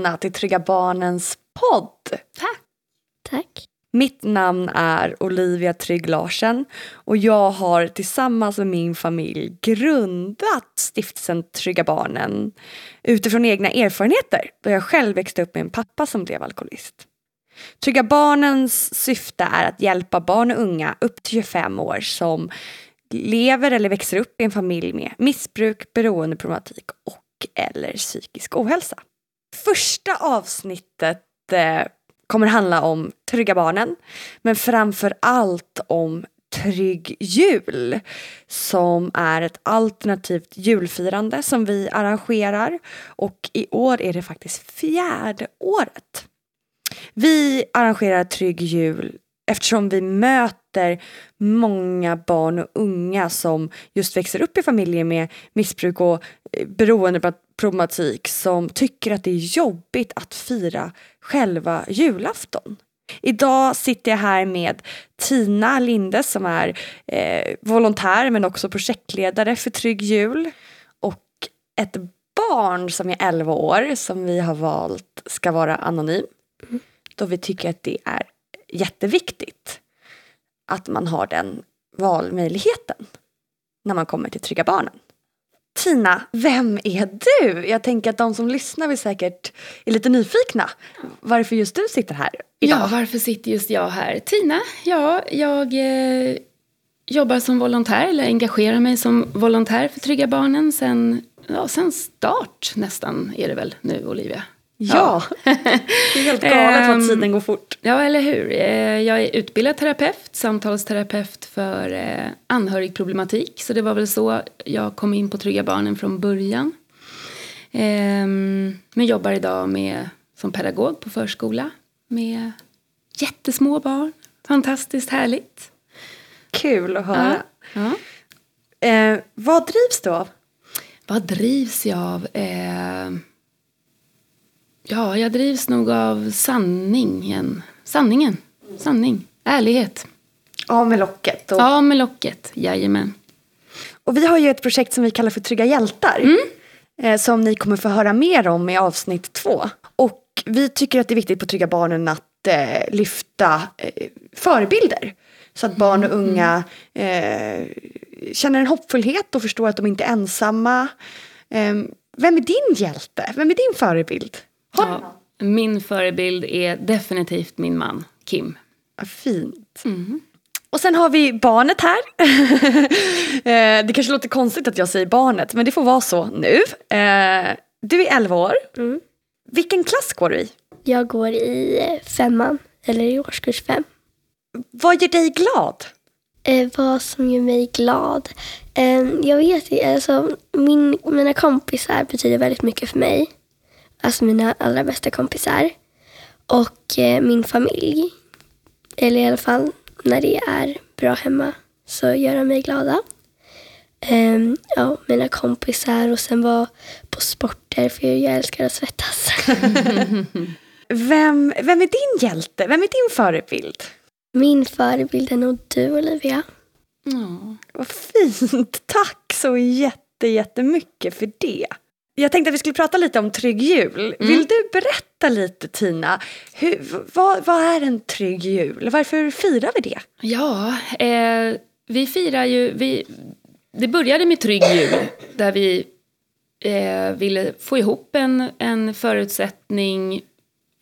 Välkomna till Trygga Barnens podd. Tack. Tack. Mitt namn är Olivia Trygg Larsen och jag har tillsammans med min familj grundat stiftelsen Trygga Barnen utifrån egna erfarenheter då jag själv växte upp med en pappa som blev alkoholist. Trygga Barnens syfte är att hjälpa barn och unga upp till 25 år som lever eller växer upp i en familj med missbruk, beroendeproblematik och eller psykisk ohälsa. Första avsnittet eh, kommer handla om Trygga Barnen, men framför allt om Trygg Jul som är ett alternativt julfirande som vi arrangerar och i år är det faktiskt fjärde året. Vi arrangerar Trygg Jul eftersom vi möter många barn och unga som just växer upp i familjer med missbruk och eh, beroendeproblematik som tycker att det är jobbigt att fira själva julafton. Idag sitter jag här med Tina Linde som är eh, volontär men också projektledare för Trygg Jul och ett barn som är 11 år som vi har valt ska vara anonym då vi tycker att det är jätteviktigt att man har den valmöjligheten när man kommer till Trygga Barnen. Tina, vem är du? Jag tänker att de som lyssnar vill säkert är lite nyfikna. Varför just du sitter här idag? Ja, varför sitter just jag här? Tina, ja, jag eh, jobbar som volontär, eller engagerar mig som volontär för Trygga Barnen sen, ja, sen start nästan är det väl nu, Olivia. Ja, det är helt galet vad tiden går fort. Ja, eller hur. Eh, jag är utbildad terapeut, samtalsterapeut för eh, anhörigproblematik. Så det var väl så jag kom in på Trygga Barnen från början. Ehm, men jobbar idag med, som pedagog på förskola med jättesmå barn. Fantastiskt härligt. Kul att höra. Ja. Eh, vad drivs du av? Vad drivs jag av? Eh, Ja, jag drivs nog av sanningen. Sanningen. Sanning. Ärlighet. Ja, med locket. Och... Ja, med locket. Jajamän. Och vi har ju ett projekt som vi kallar för Trygga hjältar. Mm. Eh, som ni kommer få höra mer om i avsnitt två. Och vi tycker att det är viktigt på Trygga Barnen att eh, lyfta eh, förebilder. Så att barn och unga eh, känner en hoppfullhet och förstår att de inte är ensamma. Ehm, vem är din hjälte? Vem är din förebild? Ja, min förebild är definitivt min man, Kim. Fint. Mm. Och sen har vi barnet här. Eh, det kanske låter konstigt att jag säger barnet, men det får vara så nu. Eh, du är 11 år. Mm. Vilken klass går du i? Jag går i femman, eller i årskurs fem. Vad gör dig glad? Eh, vad som gör mig glad? Eh, jag vet inte, alltså, min, mina kompisar betyder väldigt mycket för mig alltså mina allra bästa kompisar och eh, min familj. Eller i alla fall när det är bra hemma så gör de mig glada. Um, ja, mina kompisar och sen vara på sporter för jag älskar att svettas. vem, vem är din hjälte? Vem är din förebild? Min förebild är nog du Olivia. Mm. Vad fint! Tack så jätte, jättemycket för det. Jag tänkte att vi skulle prata lite om trygg jul. Mm. Vill du berätta lite Tina? Hur, vad, vad, är en trygg jul? Varför firar vi det? Ja, eh, vi firar ju... Vi, det började med trygg jul där vi eh, ville få ihop en, en förutsättning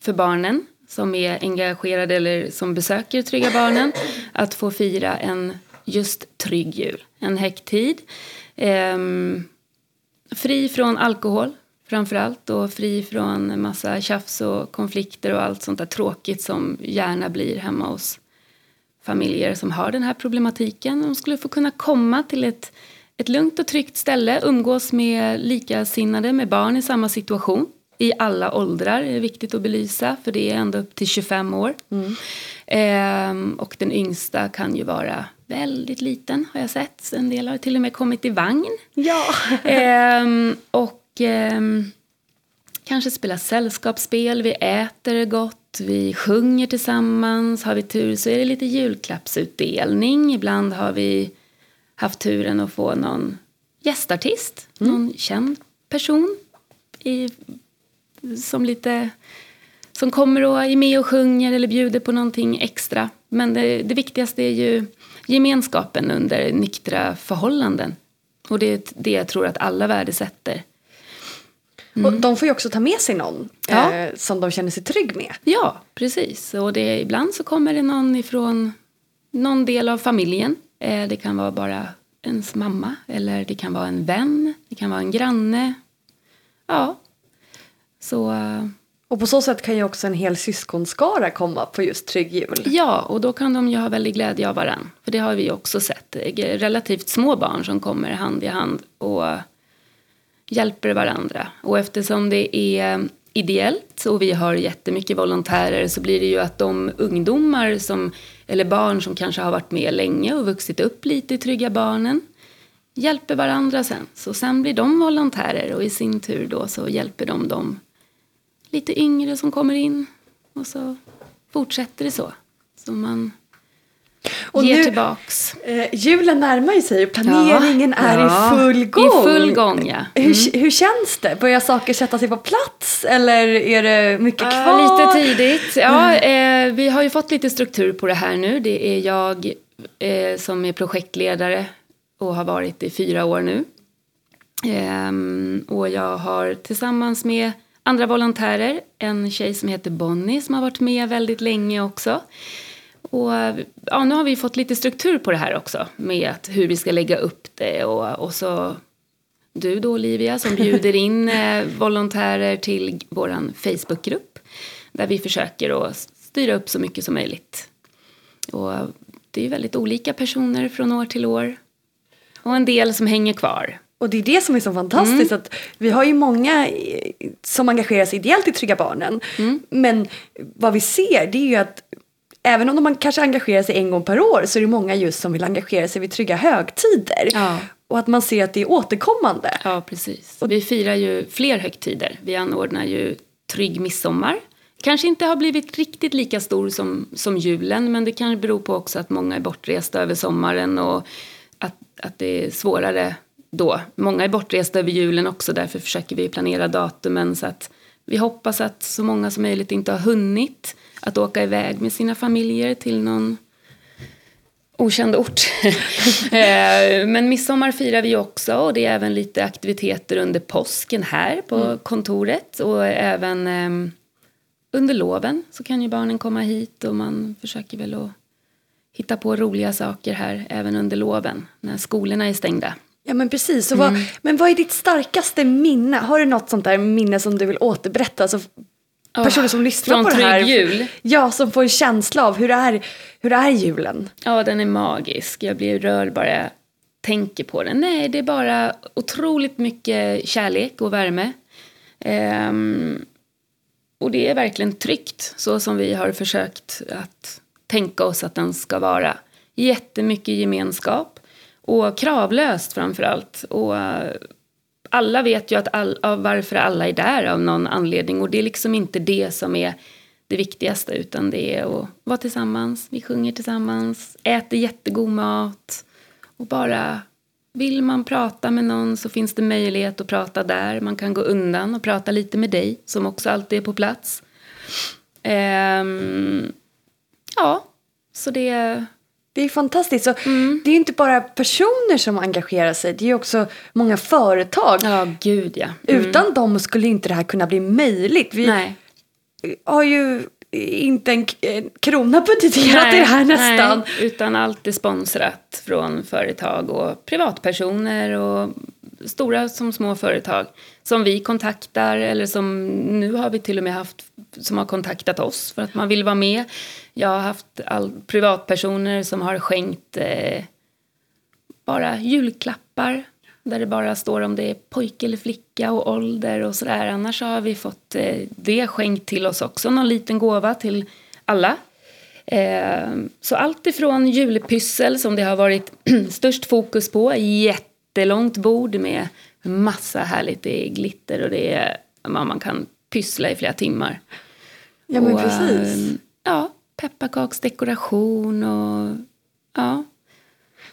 för barnen som är engagerade eller som besöker Trygga Barnen att få fira en just trygg jul, en högtid. Eh, Fri från alkohol framför allt och fri från massa tjafs och konflikter och allt sånt där tråkigt som gärna blir hemma hos familjer som har den här problematiken. De skulle få kunna komma till ett, ett lugnt och tryggt ställe, umgås med likasinnade, med barn i samma situation. I alla åldrar är viktigt att belysa, för det är ända upp till 25 år. Mm. Ehm, och den yngsta kan ju vara väldigt liten har jag sett. En del har till och med kommit i vagn. Ja. ehm, och ehm, kanske spela sällskapsspel, vi äter gott, vi sjunger tillsammans. Har vi tur så är det lite julklappsutdelning. Ibland har vi haft turen att få någon gästartist, mm. någon känd person i, som lite som kommer och är med och sjunger eller bjuder på någonting extra. Men det, det viktigaste är ju gemenskapen under nyktra förhållanden. Och det är det jag tror att alla värdesätter. Och de får ju också ta med sig någon Ja. eh, som de känner sig trygg med. Ja, precis. Och det, ibland så kommer det någon ifrån någon del av familjen. Eh, det kan vara bara ens mamma eller det kan vara en vän, det kan vara en granne. Ja, så eh, och på så sätt kan ju också en hel syskonskara komma på just Trygg Jul. ja, och då kan de ju ha väldigt glädje av varann. För det har vi ju också sett. Relativt små barn som kommer hand i hand och hjälper varandra. Och eftersom det är ideellt och vi har jättemycket volontärer så blir det ju att de ungdomar som, eller barn som kanske har varit med länge och vuxit upp lite i Trygga Barnen hjälper varandra sen. Så sen blir de volontärer och i sin tur då så hjälper de dem lite yngre som kommer in och så fortsätter det så. Så man Och ger nu- tillbaks. Eh, julen närmar ju sig och planeringen Ja, är ja. i full gång. I full gång, ja. Mm. Hur, hur känns det? Börjar saker sätta sig på plats eller är det mycket Ja, kvar? lite tidigt. Ja, eh, vi har ju fått lite struktur på det här nu. Det är jag eh, som är projektledare och har varit i fyra år nu. Ehm, och jag har tillsammans med andra volontärer en tjej som heter Bonnie som har varit med väldigt länge också. Och ja, nu har vi fått lite struktur på det här också med att hur vi ska lägga upp det och, och så du då Olivia som bjuder in eh, volontärer till vår Facebookgrupp där vi försöker att styra upp så mycket som möjligt. Och det är väldigt olika personer från år till år och en del som hänger kvar. Och det är det som är så fantastiskt Mm. att vi har ju många som engagerar sig ideellt i Trygga Barnen. Mm. Men vad vi ser det är ju att även om man kanske engagerar sig en gång per år så är det många just som vill engagera sig vid trygga högtider. Ja. Och att man ser att det är återkommande. Ja, precis. Och vi firar ju fler högtider. Vi anordnar ju Trygg midsommar. Kanske inte har blivit riktigt lika stor som, som julen men det kan bero på också att många är bortresta över sommaren och att, att det är svårare då. Många är bortresta över julen också därför försöker vi planera datumen så att vi hoppas att så många som möjligt inte har hunnit att åka iväg med sina familjer till någon okänd ort. Eh, Men midsommar firar vi också och det är även lite aktiviteter under påsken här på kontoret och även ehm, under loven så kan ju barnen komma hit och man försöker väl att hitta på roliga saker här även under loven när skolorna är stängda. Ja men precis. Och vad, Mm. Men vad är ditt starkaste minne? Har du något sånt där minne som du vill återberätta? Alltså, personer som lyssnar från på det här. Jul? Ja, som får en känsla av hur är, hur är julen? Ja, den är magisk. Jag blir rörd bara jag tänker på den. Nej, det är bara otroligt mycket kärlek och värme. Ehm, och det är verkligen tryggt, så som vi har försökt att tänka oss att den ska vara. Jättemycket gemenskap och kravlöst framför allt. Och eh, alla vet ju att all, av varför alla är där av någon anledning och det är liksom inte det som är det viktigaste utan det är att vara tillsammans, vi sjunger tillsammans, äter jättegod mat och bara vill man prata med någon så finns det möjlighet att prata där. Man kan gå undan och prata lite med dig som också alltid är på plats. Um, ja, så det... Det är fantastiskt. Så Mm. Det är ju inte bara personer som engagerar sig, det är också många företag. Ja, gud ja. Utan dem skulle inte det här kunna bli möjligt. Vi Nej. har ju inte en krona budgeterat i det här nästan. Nej, utan allt är sponsrat från företag och privatpersoner och stora som små företag som vi kontaktar eller som nu har vi till och med haft som har kontaktat oss för att man vill vara med. Jag har haft all, privatpersoner som har skänkt eh, bara julklappar där det bara står om det är pojke eller flicka och ålder och sådär. Annars har vi fått eh, det skänkt till oss också, någon liten gåva till alla. Eh, så allt ifrån julpyssel som det har varit störst fokus på, jättelångt bord med massa härligt, det är glitter och det är, man kan pyssla i flera timmar. Ja men Och, precis. eh, Ja, pepparkaksdekoration och ja.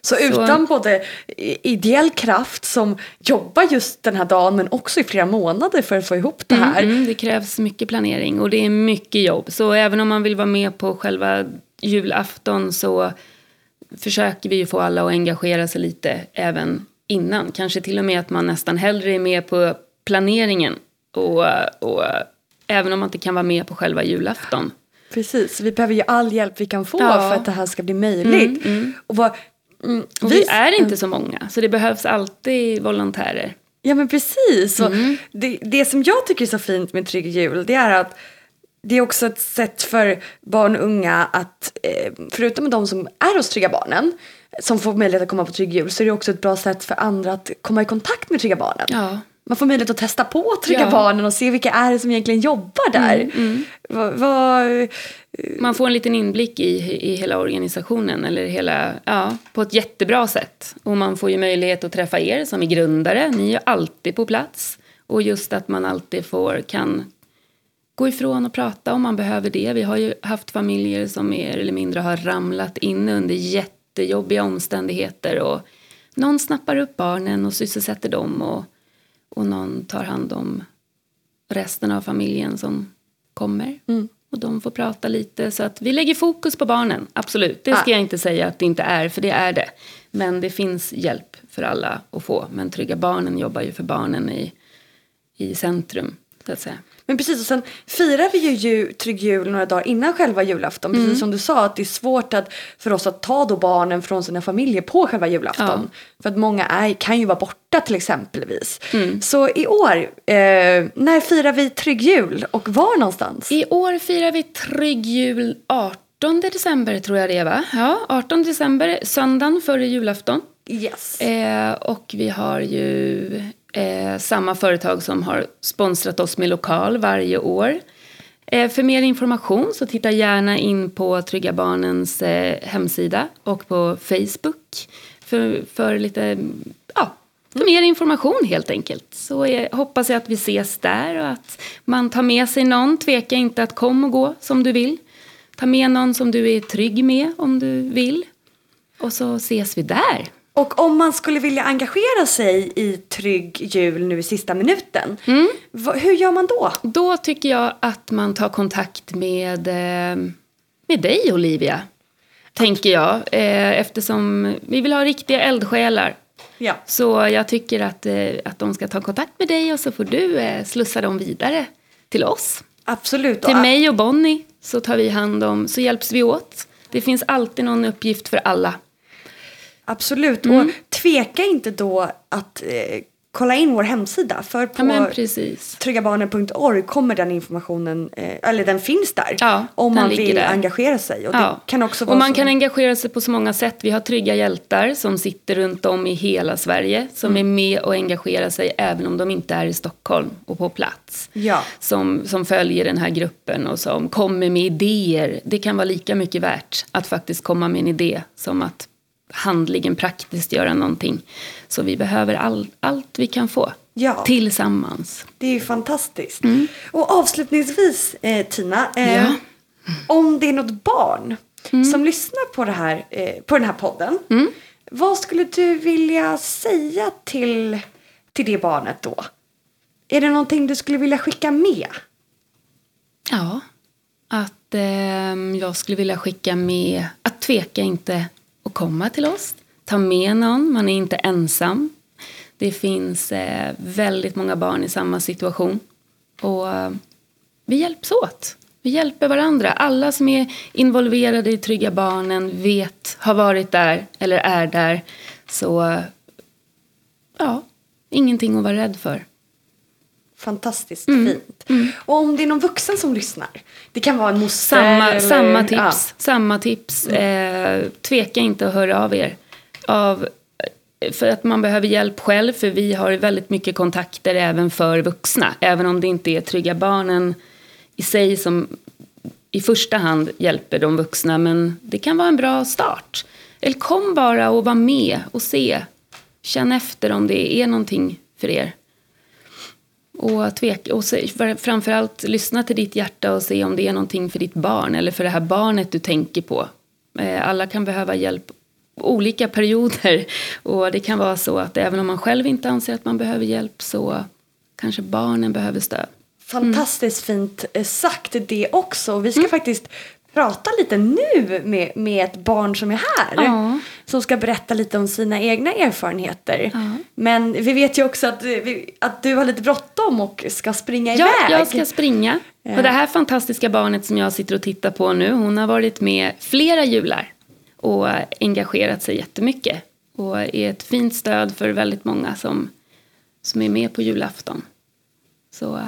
Så, utan både i- ideell kraft som jobbar just den här dagen men också i flera månader för att få ihop det här. Mm, det krävs mycket planering och det är mycket jobb. Så även om man vill vara med på själva julafton så försöker vi ju få alla att engagera sig lite även innan. Kanske till och med att man nästan hellre är med på planeringen. Och, och även om man inte kan vara med på själva julafton. Precis, vi behöver ju all hjälp vi kan få Ja. för att det här ska bli möjligt. Och vad, mm, Och vi är inte så många, så det behövs alltid volontärer. Ja men precis. Mm. det, det som jag tycker är så fint med Trygg Jul det är att det är också ett sätt för barn och unga att, eh, förutom de som är hos Trygga Barnen, som får möjlighet att komma på Trygg Jul, så är det också ett bra sätt för andra att komma i kontakt med Trygga Barnen. Ja. Man får möjlighet att testa på Trygga Ja. Barnen och se vilka är det som egentligen jobbar där. Vad, vad, Man får en liten inblick i, i hela organisationen, eller hela, ja, på ett jättebra sätt. Och man får ju möjlighet att träffa er som är grundare, ni är ju alltid på plats. Och just att man alltid får, kan gå ifrån och prata om man behöver det. Vi har ju haft familjer som mer eller mindre har ramlat in under jättejobbiga omständigheter och någon snappar upp barnen och sysselsätter dem och, och någon tar hand om resten av familjen som kommer. Och de får prata lite så att vi lägger fokus på barnen, absolut. Det ska Ah. jag inte säga att det inte är, för det är det. Men det finns hjälp för alla att få. Men Trygga Barnen jobbar ju för barnen i, i centrum, så att säga. Men precis, och sen firar vi ju jul, Trygg Jul några dagar innan själva julafton. Precis Mm. som du sa, att det är svårt att, för oss att ta då barnen från sina familjer på själva julafton. För att många är, kan ju vara borta till exempelvis. Mm. Så i år, eh, när firar vi Trygg Jul och var någonstans? I år firar vi Trygg Jul 18 december, tror jag det är, va? Ja, 18 december, söndagen före julafton. Yes. Eh, och vi har ju eh, samma företag som har sponsrat oss med lokal varje år. Eh, för mer information så titta gärna in på Trygga Barnens eh, hemsida och på Facebook för, för lite, ja, för mer information helt enkelt. Så eh, hoppas jag att vi ses där och att man tar med sig någon. Tveka inte att kom och gå som du vill. Ta med någon som du är trygg med om du vill. Och så ses vi där. Och om man skulle vilja engagera sig i Trygg Jul nu i sista minuten, Mm. hur gör man då? Då tycker jag att man tar kontakt med, eh, med dig, Olivia. Tänker jag. Eh, eftersom vi vill ha riktiga eldsjälar. Ja. Så jag tycker att, eh, att de ska ta kontakt med dig och så får du slussa dem vidare till oss. Absolut. Till mig och Bonnie så tar vi hand om, så hjälps vi åt. Det finns alltid någon uppgift för alla. Absolut. Mm. Och tveka inte då att eh, kolla in vår hemsida. För på Ja, tryggabarnen.org kommer den informationen, eh, eller den finns där. Ja, om man vill där. engagera sig. Och Ja. kan också och man så- kan engagera sig på så många sätt. Vi har trygga hjältar som sitter runt om i hela Sverige. Som Mm. är med och engagerar sig även om de inte är i Stockholm och på plats. Ja. Som, som följer den här gruppen och som kommer med idéer. Det kan vara lika mycket värt att faktiskt komma med en idé som att handligen praktiskt göra någonting. Så vi behöver all, allt vi kan få. Ja. Tillsammans. Det är ju fantastiskt. Och avslutningsvis eh, Tina, eh, Ja. Mm. om det är något barn som lyssnar på, det här, eh, på den här podden. Mm. Vad skulle du vilja säga till, till det barnet då? Är det någonting du skulle vilja skicka med? Ja, att ehm, jag skulle vilja skicka med att tveka inte att komma till oss. Ta med någon, man är inte ensam. Det finns eh, väldigt många barn i samma situation. Och eh, vi hjälps åt. Vi hjälper varandra. Alla som är involverade i Trygga Barnen vet, har varit där eller är där. Så ja, ingenting att vara rädd för. Fantastiskt Mm. fint. Och om det är någon vuxen som lyssnar. Det kan vara en moster. Samma, eller, samma tips. Ja. Samma tips. Eh, tveka inte att höra av er. Av, för att man behöver hjälp själv. För vi har väldigt mycket kontakter även för vuxna. Även om det inte är Trygga Barnen i sig som i första hand hjälper de vuxna. Men det kan vara en bra start. Eller kom bara och var med och se. Känn efter om det är någonting för er. Och, tveka, och se, framförallt lyssna till ditt hjärta och se om det är någonting för ditt barn eller för det här barnet du tänker på. Eh, Alla kan behöva hjälp olika perioder. Och det kan vara så att även om man själv inte anser att man behöver hjälp så kanske barnen behöver stöd. Fantastiskt fint eh, sagt det också. Vi ska faktiskt prata lite nu med, med ett barn som är här. Ja. Som ska berätta lite om sina egna erfarenheter. Men vi vet ju också att, att du har lite bråttom och ska springa Ja, iväg. jag ska springa. Och det här fantastiska barnet som jag sitter och tittar på nu, hon har varit med flera jular och engagerat sig jättemycket. Och är ett fint stöd för väldigt många som, som är med på julafton. Så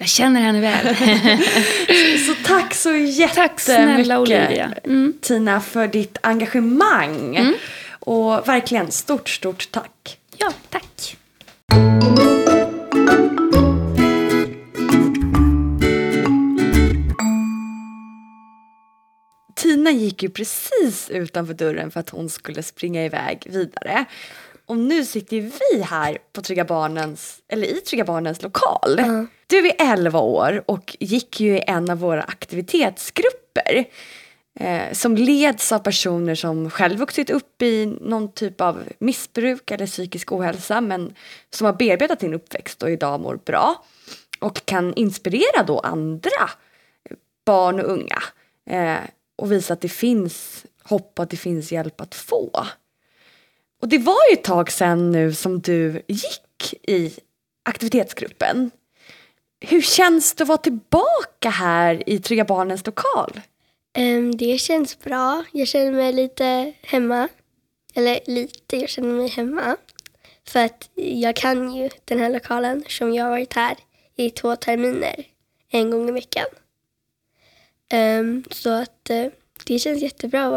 jag känner henne väl. Så tack så jättemycket Tack snälla Olivia. Mm. Tina för ditt engagemang. Och verkligen stort, stort tack. Ja, tack. Tina gick ju precis utanför dörren för att hon skulle springa iväg vidare. Och nu sitter vi här på Trygga Barnens, eller i Trygga Barnens lokal. Du är 11 år och gick ju i en av våra aktivitetsgrupper. Eh, som leds av personer som själv vuxit upp i någon typ av missbruk eller psykisk ohälsa men som har bearbetat sin uppväxt och idag mår bra. Och kan inspirera då andra barn och unga eh, och visa att det finns hopp och att det finns hjälp att få. Och det var ju ett tag sedan nu som du gick i aktivitetsgruppen. Hur känns det att vara tillbaka här i Trygga Barnens lokal? Um, det känns bra. Jag känner mig lite hemma. Eller lite, jag känner mig hemma. För att jag kan ju den här lokalen som jag har varit här i två terminer. En gång i veckan. Um, så att uh, det känns jättebra att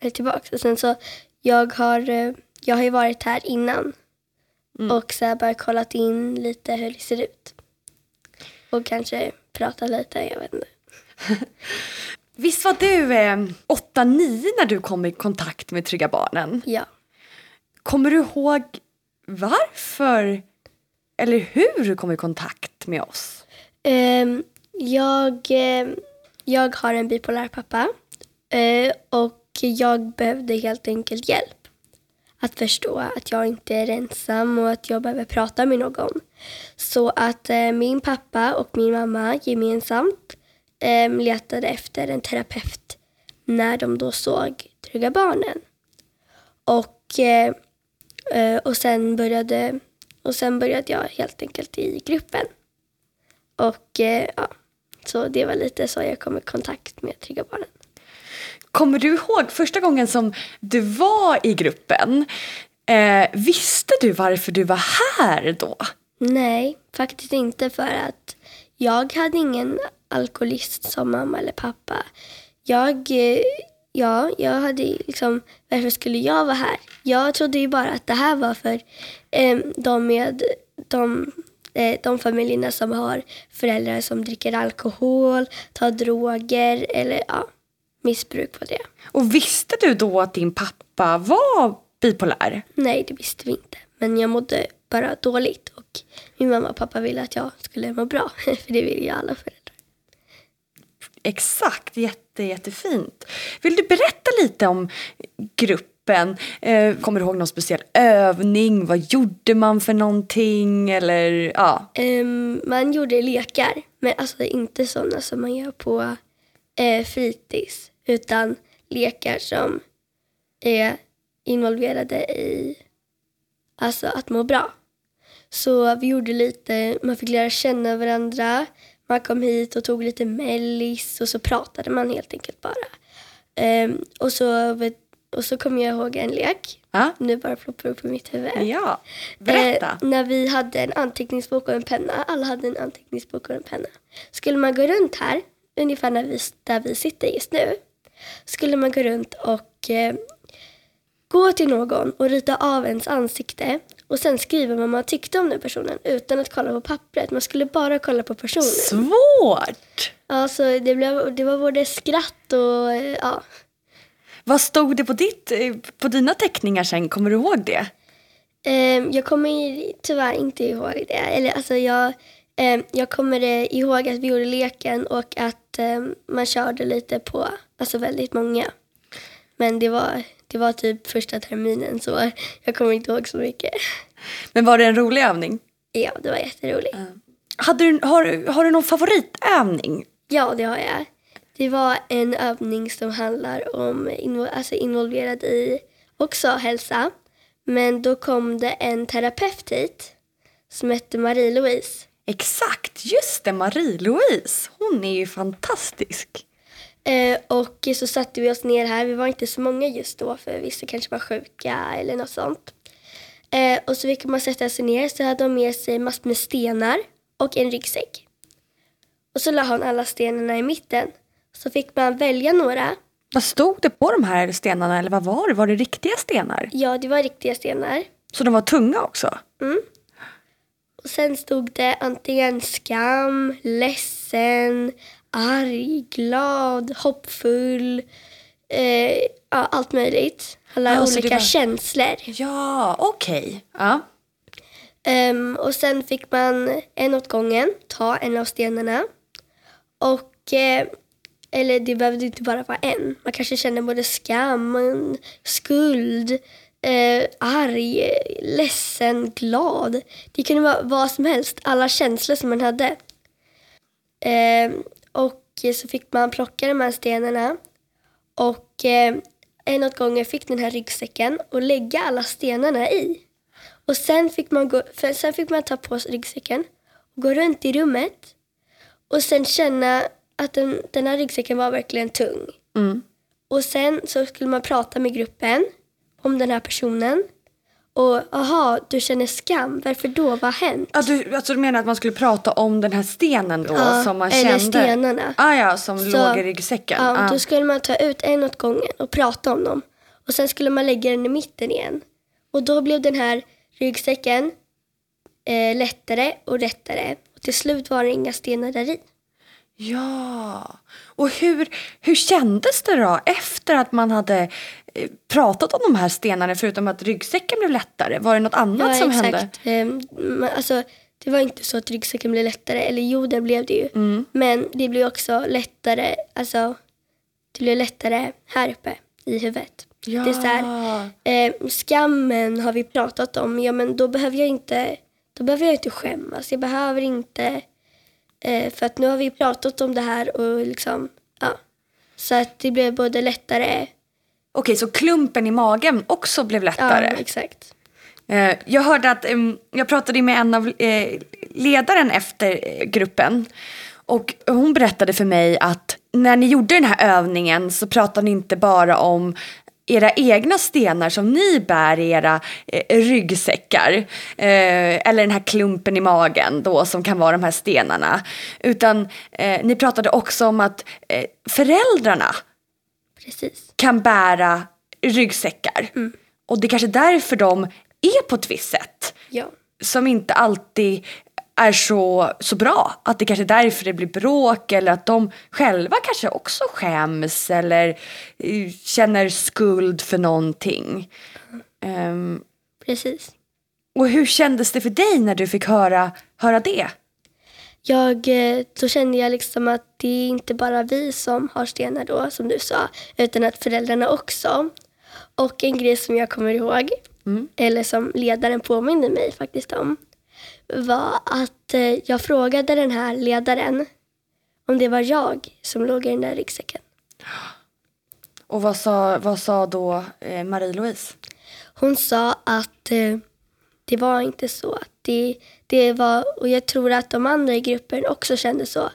vara tillbaka. Och sen så, jag har, uh, jag har ju varit här innan. Och så här bara kollat in lite hur det ser ut. Och kanske prata lite, jag vet inte. Visst var du eh, 8-9 när du kom i kontakt med Trygga Barnen? Ja. Kommer du ihåg varför eller hur du kom i kontakt med oss? Ehm, jag, eh, jag har en bipolär pappa eh, och jag behövde helt enkelt hjälp. Att förstå att jag inte är ensam och att jag behöver prata med någon. Så att eh, min pappa och min mamma gemensamt eh, letade efter en terapeut när de då såg Trygga Barnen. Och, eh, eh, och, sen började, och sen började jag helt enkelt i gruppen. Och eh, ja, så det var lite så jag kom i kontakt med Trygga Barnen. Kommer du ihåg första gången som du var i gruppen? Eh, visste du varför du var här då? Nej, faktiskt inte för att jag hade ingen alkoholist som mamma eller pappa. Jag, eh, ja, jag hade liksom, varför skulle jag vara här? Jag trodde ju bara att det här var för eh, de med de, eh, de familjerna som har föräldrar som dricker alkohol, tar droger eller ja, missbruk på det. Och visste du då att din pappa var bipolär? Nej, det visste vi inte. Men jag mådde bara dåligt och min mamma och pappa ville att jag skulle må bra. För det vill ju alla föräldrar. Exakt, jätte, jättefint. Vill du berätta lite om gruppen? Eh, kommer du ihåg någon speciell övning? Vad gjorde man för någonting? Eller ja, Ehm, man gjorde lekar, men alltså inte sådana som man gör på eh, fritids. Utan lekar som är involverade i alltså att må bra. Så vi gjorde lite, man fick lära känna varandra. Man kom hit och tog lite mellis och så pratade man helt enkelt bara. Ehm, och, så, och så kom jag ihåg en lek. ja, Nu bara ploppar upp i mitt huvud. ja. berätta. Eh, när vi hade en anteckningsbok och en penna. Alla hade en anteckningsbok och en penna. Skulle man gå runt här, ungefär när vi, där vi sitter just nu. Skulle man gå runt och eh, gå till någon och rita av ens ansikte. Och sen skriva vad man tyckte om den personen utan att kolla på pappret. Man skulle bara kolla på personen. Svårt! Alltså, det, blev, det var både skratt och eh, ja. Vad stod det på, ditt, eh, på dina teckningar sen? Kommer du ihåg det? Ehm, jag kommer tyvärr inte ihåg det. Eller, alltså, jag, ehm, jag kommer eh, ihåg att vi gjorde leken och att ehm, man körde lite på alltså, väldigt många. Men det var, det var typ första terminen så jag kommer inte ihåg så mycket. Men var det en rolig övning? Ja, det var jätteroligt. Hade du, har, har du någon favoritövning? Ja, det har jag. Det var en övning som handlar om alltså involverad i också hälsa. Men då kom det en terapeut hit som hette Marie-Louise. Exakt, just det, Marie-Louise. Hon är ju fantastisk. Eh, och så satte vi oss ner här. Vi var inte så många just då för vissa kanske var sjuka eller något sånt. Eh, och så fick man sätta sig ner så hade de med sig massor med stenar och en ryggsäck. Och så la hon alla stenarna i mitten. Så fick man välja några. Vad stod det på de här stenarna eller vad var det? Var det riktiga stenar? Ja, det var riktiga stenar. Så de var tunga också? Och sen stod det antingen skam, ledsen, arg, glad, hoppfull. Eh, ja, allt möjligt. Alla Ja, olika var- känslor. Ja, okej. Ja. Ehm, och sen fick man en åt gången ta en av stenarna. Och, eh, eller det behövde inte bara vara en. Man kanske kände både skam, skuld, eh, arg, ledsen, glad. Det kunde vara vad som helst, alla känslor som man hade. Ehm, och så fick man plocka de här stenarna. Och eh, en åt gången fick den här ryggsäcken och lägga alla stenarna i. Och sen fick man, gå, sen fick man ta på sig ryggsäcken och gå runt i rummet och sen känna att den, den här ryggsäcken var verkligen tung. Mm. Och sen så skulle man prata med gruppen om den här personen. Och aha, du känner skam. Varför då? Vad har hänt? Ja, du, alltså, du menar att man skulle prata om den här stenen då Ja, som man eller kände? stenarna. Ah, ja, som Så- låg i ryggsäcken. Ja, Ah. Då skulle man ta ut en åt gången och prata om dem. Och sen skulle man lägga den i mitten igen. Och då blev den här ryggsäcken eh, lättare och lättare. Och till slut var det inga stenar där i. Ja, och hur, hur kändes det då efter att man hade pratat om de här stenarna förutom att ryggsäcken blev lättare? Var det något annat som hände? exakt. Ehm, men alltså, det var inte så att ryggsäcken blev lättare. Eller jo, det blev det ju. Mm. Men det blev också lättare. Alltså, det blev lättare här uppe i huvudet. Ja. Det är så här, eh, skammen har vi pratat om. Ja, men då behöver jag inte, då behöver jag inte skämmas. Jag behöver inte... Eh, för att nu har vi pratat om det här och liksom... Ja. Så att det blev både lättare... Okej, så klumpen i magen också blev Ja, lättare? exakt. Eh, Jag hörde att, jag pratade med en av eh, ledaren efter eh, gruppen och hon berättade för mig att när ni gjorde den här övningen så pratade ni inte bara om era egna stenar som ni bär i era eh, ryggsäckar eh, eller den här klumpen i magen då som kan vara de här stenarna utan eh, ni pratade också om att föräldrarna Precis. kan bära ryggsäckar. Och det är kanske därför de är på ett visst sätt. Ja. Som inte alltid är så, så bra. Att det kanske är därför det blir bråk eller att de själva kanske också skäms eller eh, känner skuld för någonting. Ehm, Precis. och hur kändes det för dig när du fick höra, höra det? Jag, eh, då kände jag liksom att det är inte bara vi som har stenar då, som du sa, utan att föräldrarna också. Och en grej som jag kommer ihåg, eller som ledaren påminde mig faktiskt om, var att eh, jag frågade den här ledaren om det var jag som låg i den där ryggsäcken. Och vad sa, vad sa då eh, Marie-Louise? Hon sa att det var inte så. Att det, det var, och jag tror att de andra i gruppen också kände så.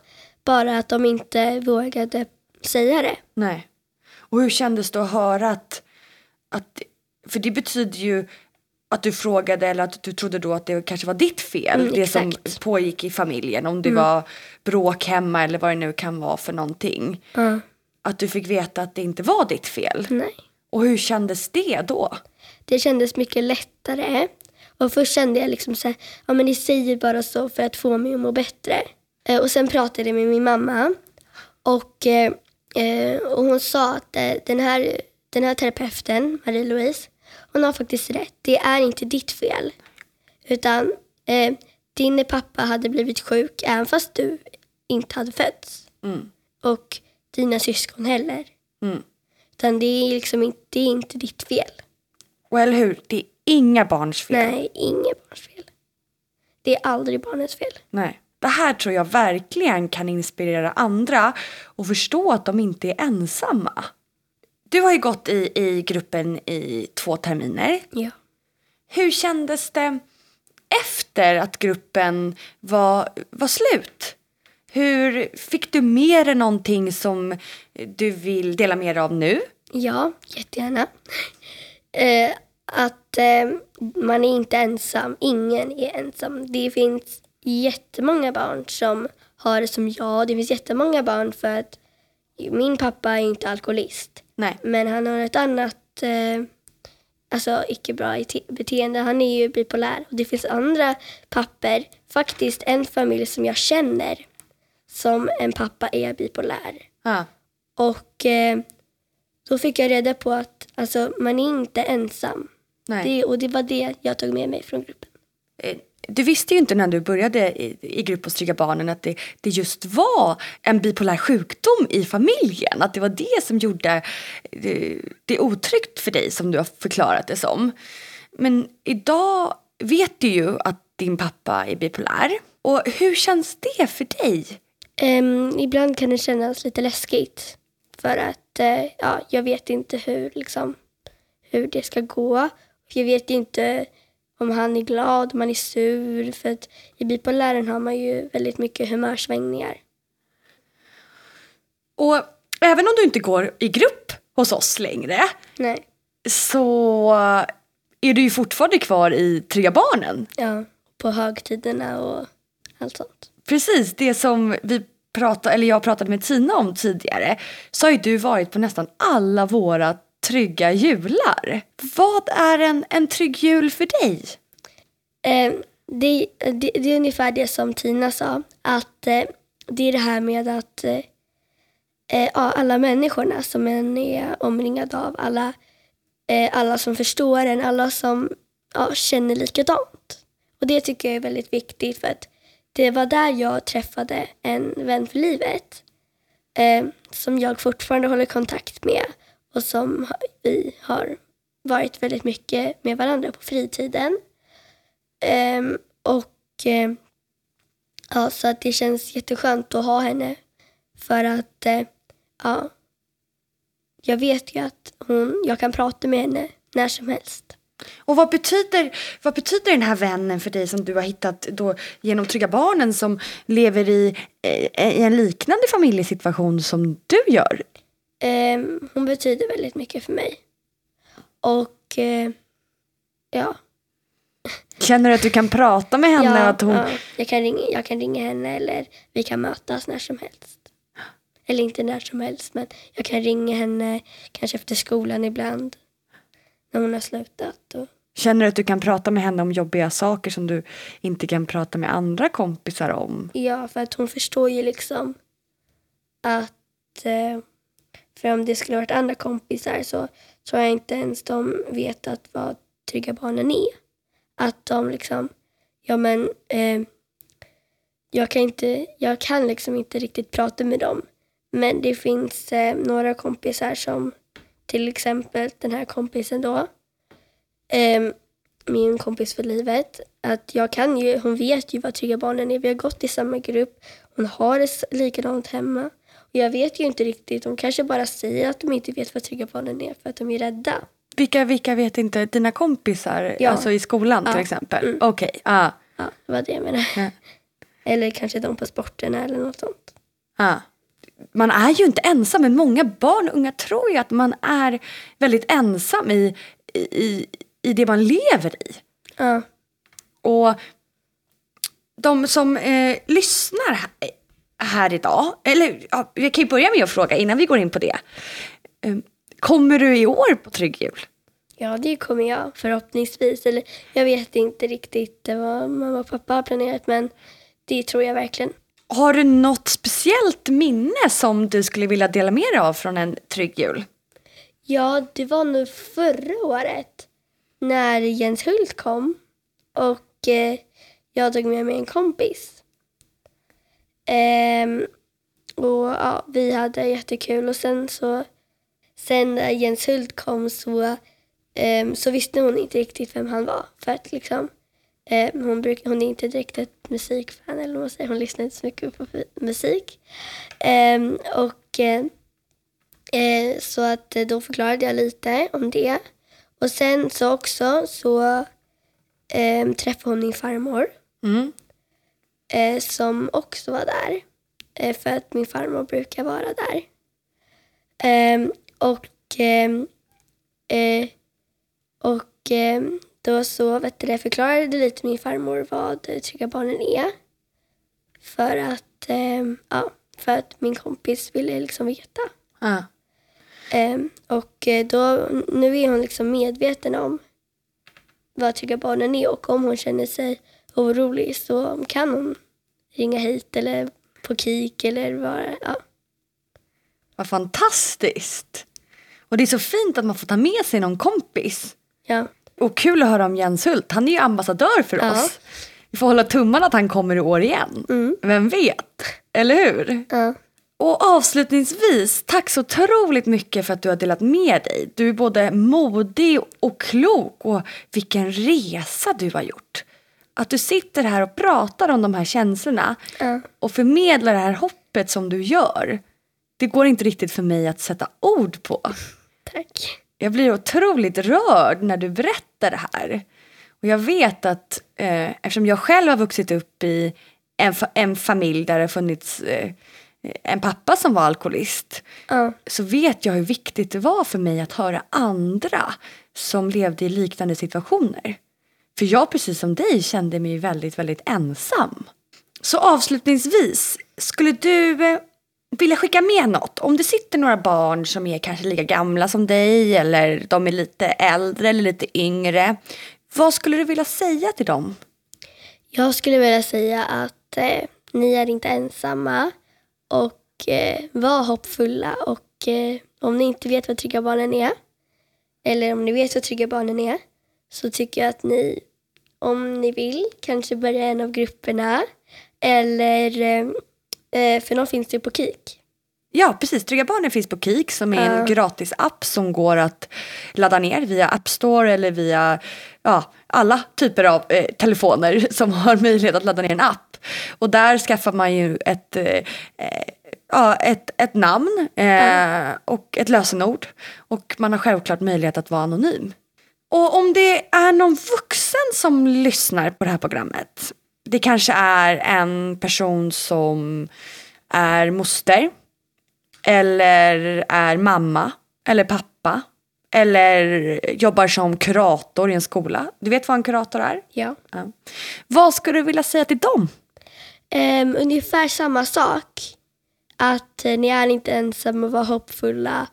Bara att de inte vågade säga det. Nej. Och hur kändes det att höra att, att för det betyder ju att du frågade eller att du trodde då att det kanske var ditt fel, Mm, det som exakt. Mm. pågick i familjen, om det var bråk hemma eller vad det nu kan vara för någonting. Ja, Att du fick veta att det inte var ditt fel. nej. Och hur kändes det då? Det kändes mycket lättare. Och först kände jag liksom så här, ja men ni säger bara så för att få mig att må bättre. Eh, och sen pratade jag med min mamma. Och, eh, eh, och hon sa att den, här, den här terapeuten, Marie-Louise, hon har faktiskt rätt. Det är inte ditt fel. Utan eh, din pappa hade blivit sjuk även fast du inte hade fötts. Mm. Och dina syskon heller. Mm. Utan det är liksom inte, det är inte ditt fel. Och eller hur, det inga barns fel. Nej, inget barns fel. Det är aldrig barnets fel. Nej. Det här tror jag verkligen kan inspirera andra och förstå att de inte är ensamma. Du har ju gått i, i gruppen i två terminer. Ja. Hur kändes det efter att gruppen var, var slut? Hur Fick du med dig någonting som du vill dela med dig av nu? Ja, jättegärna. Eh, att eh, man är inte ensam. Ingen är ensam. Det finns jättemånga barn som har det som jag. Det finns jättemånga barn för att min pappa är inte alkoholist. Nej. Men han har ett annat eh, alltså icke bra beteende. Han är ju bipolär. Och det finns andra papper, faktiskt en familj som jag känner som en pappa är bipolär. Ja. Och eh, då fick jag reda på att alltså, man är inte ensam. Nej. Det, och det var det jag tog med mig från gruppen. Eh, Du visste ju inte när du började i, i Grupp hos Trygga Barnen att det, det just var en bipolär sjukdom i familjen. Att det var det som gjorde det, det otryggt för dig som du har förklarat det som. Men idag vet du ju att din pappa är bipolär. Och hur känns det för dig? Ehm, ibland kan det kännas lite läskigt. För att eh, ja, jag vet inte hur, liksom, hur det ska gå. Jag vet inte om han är glad, om han är sur. För att i bipolären har man ju väldigt mycket humörsvängningar. Och även om du inte går i grupp hos oss längre Nej, så är du ju fortfarande kvar i Trygga Barnen. ja, på högtiderna och allt sånt. Precis, det som vi pratade, eller jag pratade med Tina om tidigare så har ju du varit på nästan alla våra trygga jular. Vad är en, en trygg jul för dig? Eh, det, det, det är ungefär det som Tina sa. Att eh, det är det här med att eh, eh alla människorna som en är omringad av, alla, eh, alla som förstår en, alla som ja, känner likadant. Och det tycker jag är väldigt viktigt för att det var där jag träffade en vän för livet. Eh, som jag fortfarande håller kontakt med och som vi har varit väldigt mycket med varandra på fritiden. Um, och eh, ja, så att det känns jätteskönt att ha henne. För att uh, ja, jag vet ju att hon, jag kan prata med henne när som helst. Och vad betyder, vad betyder den här vännen för dig som du har hittat då genom Trygga Barnen som lever i, eh, i en liknande familjesituation som du gör? Ehm, hon betyder väldigt mycket för mig. Och eh, ja, Känner du att du kan prata med henne? ja, att hon... ja jag, kan ringa, jag kan ringa henne eller vi kan mötas när som helst. Eller inte när som helst, men jag kan ringa henne kanske efter skolan ibland. När hon har slutat. Och, Känner du att du kan prata med henne om jobbiga saker som du inte kan prata med andra kompisar om? Ja, för att hon förstår ju liksom att... Eh, för om det skulle varit andra kompisar så tror jag inte ens de vet att vad Trygga Barnen är. Att de liksom... Ja, men... Eh, jag, kan inte, jag kan liksom inte riktigt prata med dem. Men det finns eh, några kompisar som till exempel den här kompisen då. Eh, min kompis för livet. Att jag kan ju, hon vet ju vad Trygga Barnen är. Vi har gått i samma grupp. Hon har det likadant hemma. Jag vet ju inte riktigt. De kanske bara säger att de inte vet vad Trygga Barnen är för att de är rädda. Vilka, vilka vet inte? Dina kompisar? Ja. Alltså i skolan till Ja. exempel? Mm. Okej, ja. Ja, det var det jag menade. Ja. Eller kanske de på sporterna eller något sånt. Ja. Man är ju inte ensam, men många barn och unga tror ju att man är väldigt ensam i, i, i det man lever i. Ja, Och de som eh, lyssnar här, idag, eller ja, vi kan ju börja med att fråga innan vi går in på det. Eh, kommer du i år på Trygg Jul? ja det kommer jag förhoppningsvis. Eller jag vet inte riktigt vad mamma och pappa har planerat men det tror jag verkligen. Har du något speciellt minne som du skulle vilja dela med dig av från en Trygg Jul? Ja, det var nog förra året när Jens Hult kom och eh, jag tog med mig en kompis. Ehm, och ja, vi hade jättekul och sen så sen när Jens Hult kom så, ehm, så visste hon inte riktigt vem han var. För att liksom, eh, hon, bruk, hon är inte direkt ett musikfan eller vad man säger. Hon lyssnar inte så mycket på musik. Ehm, och eh, eh, så att eh, då förklarade jag lite om det. Och sen så också så ehm, träffade hon min farmor Mm eh, som också var där. Eh, för att min farmor brukar vara där. Ehm, och ehm, eh, och ehm, då så vet du, förklarade lite min farmor vad Trygga Barnen är. För att, ja, för att min kompis ville liksom veta. Ehm, och eh, då, nu är hon liksom medveten om vad Trygga Barnen är och om hon känner sig orolig så kan hon ringa hit eller på KIK eller vad ja. Vad fantastiskt. Och det är så fint att man får ta med sig någon kompis. ja. Och kul att höra om Jens Hult. Han är ju ambassadör för Ja. oss. Vi får hålla tummarna att han kommer i år igen. Mm. Vem vet? Eller hur? ja. Och avslutningsvis, tack så otroligt mycket för att du har delat med dig. Du är både modig och klok och vilken resa du har gjort. Att du sitter här och pratar om de här känslorna Ja. och förmedlar det här hoppet som du gör. Det går inte riktigt för mig att sätta ord på. Tack. Jag blir otroligt rörd när du berättar det här. Och jag vet att eh, eftersom jag själv har vuxit upp i en, fa- en familj där det har funnits eh, en pappa som var alkoholist Ja. så vet jag hur viktigt det var för mig att höra andra som levde i liknande situationer. För jag precis som dig kände mig väldigt, väldigt ensam. Så avslutningsvis, skulle du eh, vilja skicka med något? Om det sitter några barn som är kanske lika gamla som dig eller de är lite äldre eller lite yngre. Vad skulle du vilja säga till dem? Jag skulle vilja säga att eh, ni är inte ensamma och eh, var hoppfulla och eh, om ni inte vet vad Trygga Barnen är eller om ni vet vad Trygga Barnen är så tycker jag att ni, om ni vill, kanske börja en av grupperna eller, eh, eh, för de finns ju på KIK. Ja, precis. Trygga Barnen finns på Kik som är en Ja. gratis app som går att ladda ner via App Store eller via ja, alla typer av eh, telefoner som har möjlighet att ladda ner en app. Och där skaffar man ju ett, eh, eh, ja, ett, ett namn eh, och ett lösenord. Och man har självklart möjlighet att vara anonym. Och om det är någon vuxen som lyssnar på det här programmet. Det kanske är en person som är moster eller är mamma eller pappa eller jobbar som kurator i en skola. Du vet vad en kurator är? Ja. Ja. Vad skulle du vilja säga till dem? Ehm, ungefär samma sak. Att eh, ni är inte ensamma var hoppfulla.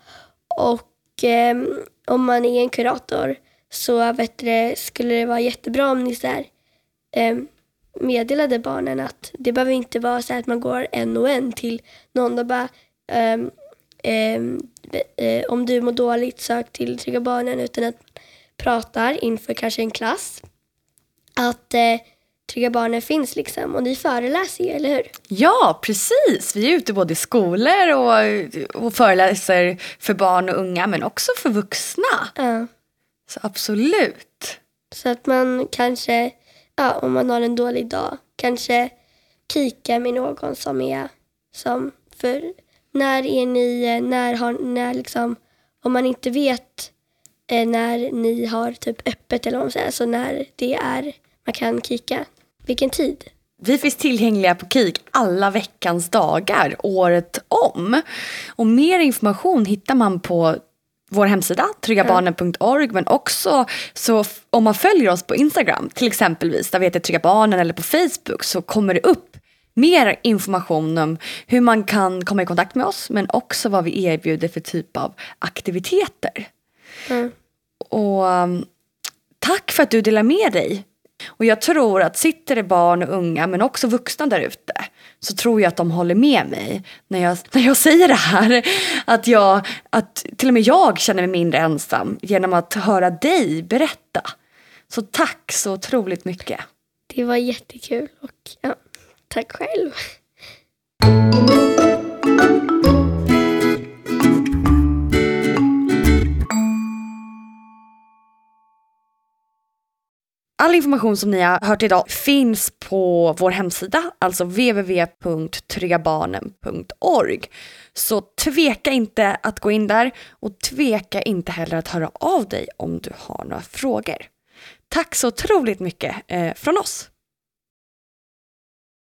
Och ehm, om man är en kurator så vet du, skulle det vara jättebra om ni så här, ehm, meddelade barnen att det behöver inte vara så här att man går en och en till någon och bara ehm, eh, om du mår dåligt sök till Trygga Barnen utan att pratar inför kanske en klass. Att eh, Trygga Barnen finns liksom och ni föreläser ju, eller hur? Ja, precis. Vi är ute både i skolor och, och föreläser för barn och unga men också för vuxna. Ja. Så absolut. Så att man kanske, ja, om man har en dålig dag, kanske kika med någon som är som, för när är ni, när har, när liksom, om man inte vet eh, när ni har typ öppet eller vad man säger, så när det är, man kan kika, vilken tid. Vi finns tillgängliga på KIK alla veckans dagar året om. Och mer information hittar man på vår hemsida, tryggabarnen.org men också så om man följer oss på Instagram till exempelvis, där vi heter Trygga Barnen eller på Facebook så kommer det upp mer information om hur man kan komma i kontakt med oss men också vad vi erbjuder för typ av aktiviteter. Mm. Och um, tack för att du delar med dig. Och jag tror att sitter det barn och unga men också vuxna där ute så tror jag att de håller med mig när jag, när jag säger det här. Att, jag, att till och med jag känner mig mindre ensam genom att höra dig berätta. Så tack så otroligt mycket. Det var jättekul och ja, tack själv. All information som ni har hört idag finns på vår hemsida, alltså www.tryggabarnen.org. Så tveka inte att gå in där och tveka inte heller att höra av dig om du har några frågor. Tack så otroligt mycket eh, från oss!